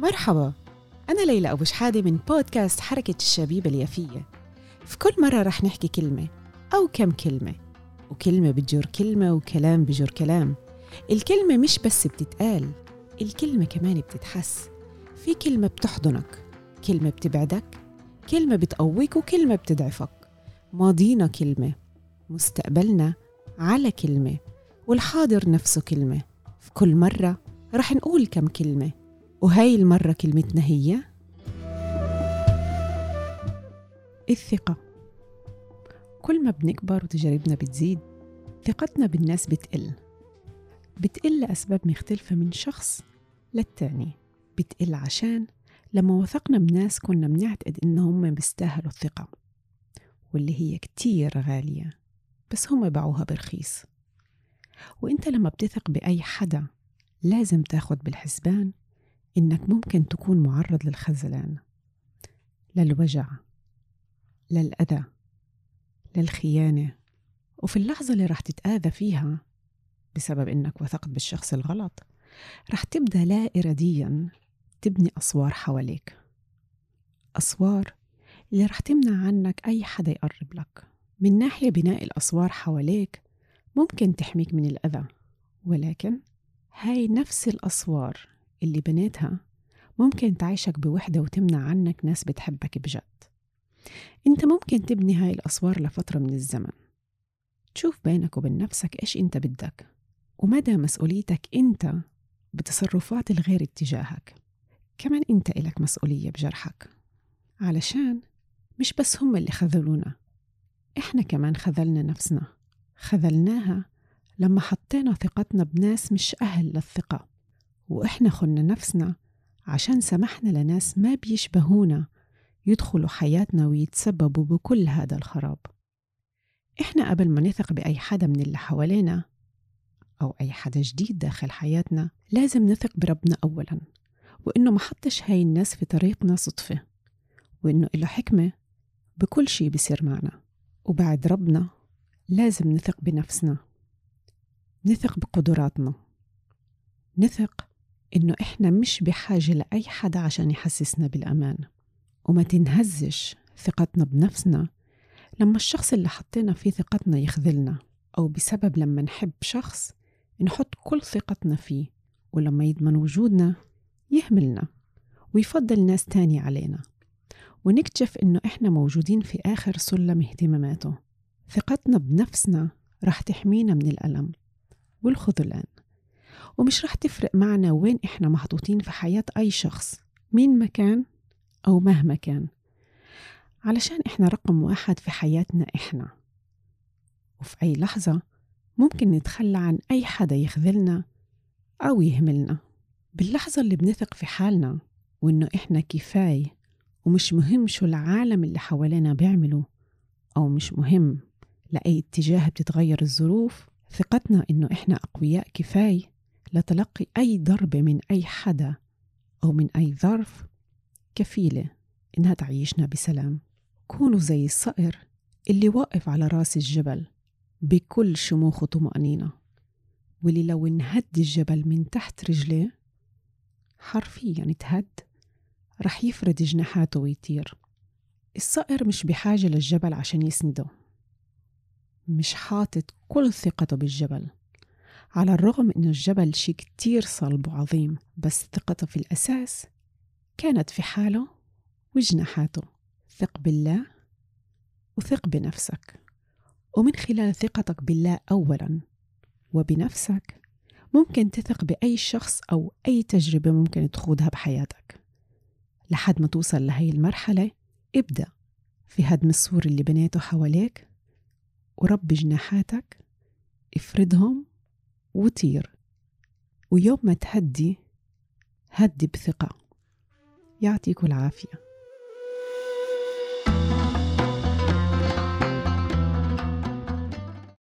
مرحبا. أنا ليلى أبو شحادة من بودكاست حركة الشبيبة اليافية. في كل مرة رح نحكي كلمة أو كم كلمة وكلمة بتجر كلمة وكلام بجر كلام. الكلمة مش بس بتتقال الكلمة كمان بتتحس. في كلمة بتحضنك كلمة بتبعدك كلمة بتقويك وكلمة بتضعفك. ماضينا كلمة مستقبلنا على كلمة والحاضر نفسه كلمة. في كل مرة رح نقول كم كلمة وهاي المرة كلمتنا هي. الثقة. كل ما بنكبر وتجاربنا بتزيد ثقتنا بالناس بتقل. بتقل لأسباب مختلفة من شخص للتاني. بتقل عشان لما وثقنا بناس كنا بنعتقد إنهم بيستاهلوا الثقة واللي هي كتير غالية بس هم باعوها برخيص. وإنت لما بتثق بأي حدا لازم تاخد بالحسبان إنك ممكن تكون معرض للخذلان للوجع للأذى للخيانة. وفي اللحظة اللي رح تتآذى فيها بسبب إنك وثقت بالشخص الغلط رح تبدأ لا إراديا تبني أسوار حواليك. أسوار اللي رح تمنع عنك أي حدا يقرب لك. من ناحية بناء الأسوار حواليك ممكن تحميك من الأذى ولكن هاي نفس الأسوار اللي بنيتها ممكن تعيشك بوحدة وتمنع عنك ناس بتحبك بجد. انت ممكن تبني هاي الأسوار لفترة من الزمن. تشوف بينك وبين نفسك إيش انت بدك ومدى مسؤوليتك انت بتصرفات الغير اتجاهك كمان انت إلك مسؤولية بجرحك. علشان مش بس هم اللي خذلونا إحنا كمان خذلنا نفسنا. خذلناها لما حطينا ثقتنا بناس مش أهل للثقة. وإحنا خلنا نفسنا عشان سمحنا لناس ما بيشبهونا يدخلوا حياتنا ويتسببوا بكل هذا الخراب. إحنا قبل ما نثق بأي حدا من اللي حوالينا أو أي حدا جديد داخل حياتنا لازم نثق بربنا أولا وإنه ما حطش هاي الناس في طريقنا صدفة وإنه إله حكمة بكل شي بيصير معنا. وبعد ربنا لازم نثق بنفسنا نثق بقدراتنا نثق إنه إحنا مش بحاجة لأي حدا عشان يحسسنا بالأمان. وما تنهزش ثقتنا بنفسنا لما الشخص اللي حطينا فيه ثقتنا يخذلنا أو بسبب لما نحب شخص نحط كل ثقتنا فيه ولما يضمن وجودنا يهملنا ويفضل ناس تاني علينا. ونكتشف إنه إحنا موجودين في آخر سلم اهتماماته. ثقتنا بنفسنا رح تحمينا من الألم والخذلان. ومش رح تفرق معنا وين إحنا محطوطين في حياة أي شخص مين ما كان أو مهما كان. علشان إحنا رقم واحد في حياتنا إحنا. وفي أي لحظة ممكن نتخلى عن أي حدا يخذلنا أو يهملنا. باللحظة اللي بنثق في حالنا وإنه إحنا كفاية ومش مهم شو العالم اللي حوالينا بيعملوا أو مش مهم لأي اتجاه بتتغير الظروف ثقتنا إنه إحنا أقوياء كفاية لتلقي أي ضربة من أي حدا أو من أي ظرف كفيلة. إنها تعيشنا بسلام. كونوا زي الصقر اللي واقف على رأس الجبل بكل شموخ وطمأنينة. واللي لو انهد الجبل من تحت رجليه حرفيا تهد رح يفرد جناحاته ويطير. الصقر مش بحاجة للجبل عشان يسنده. مش حاطط كل ثقته بالجبل. على الرغم إن الجبل شي كتير صلب وعظيم بس ثقته في الأساس كانت في حاله وجناحاته. ثق بالله وثق بنفسك. ومن خلال ثقتك بالله أولا وبنفسك ممكن تثق بأي شخص أو أي تجربة ممكن تخوضها بحياتك. لحد ما توصل لهي المرحلة ابدأ في هدم السور اللي بنيته حواليك وربي جناحاتك افردهم وطير ويوم ما تهدي هدي بثقة. يعطيكم العافية.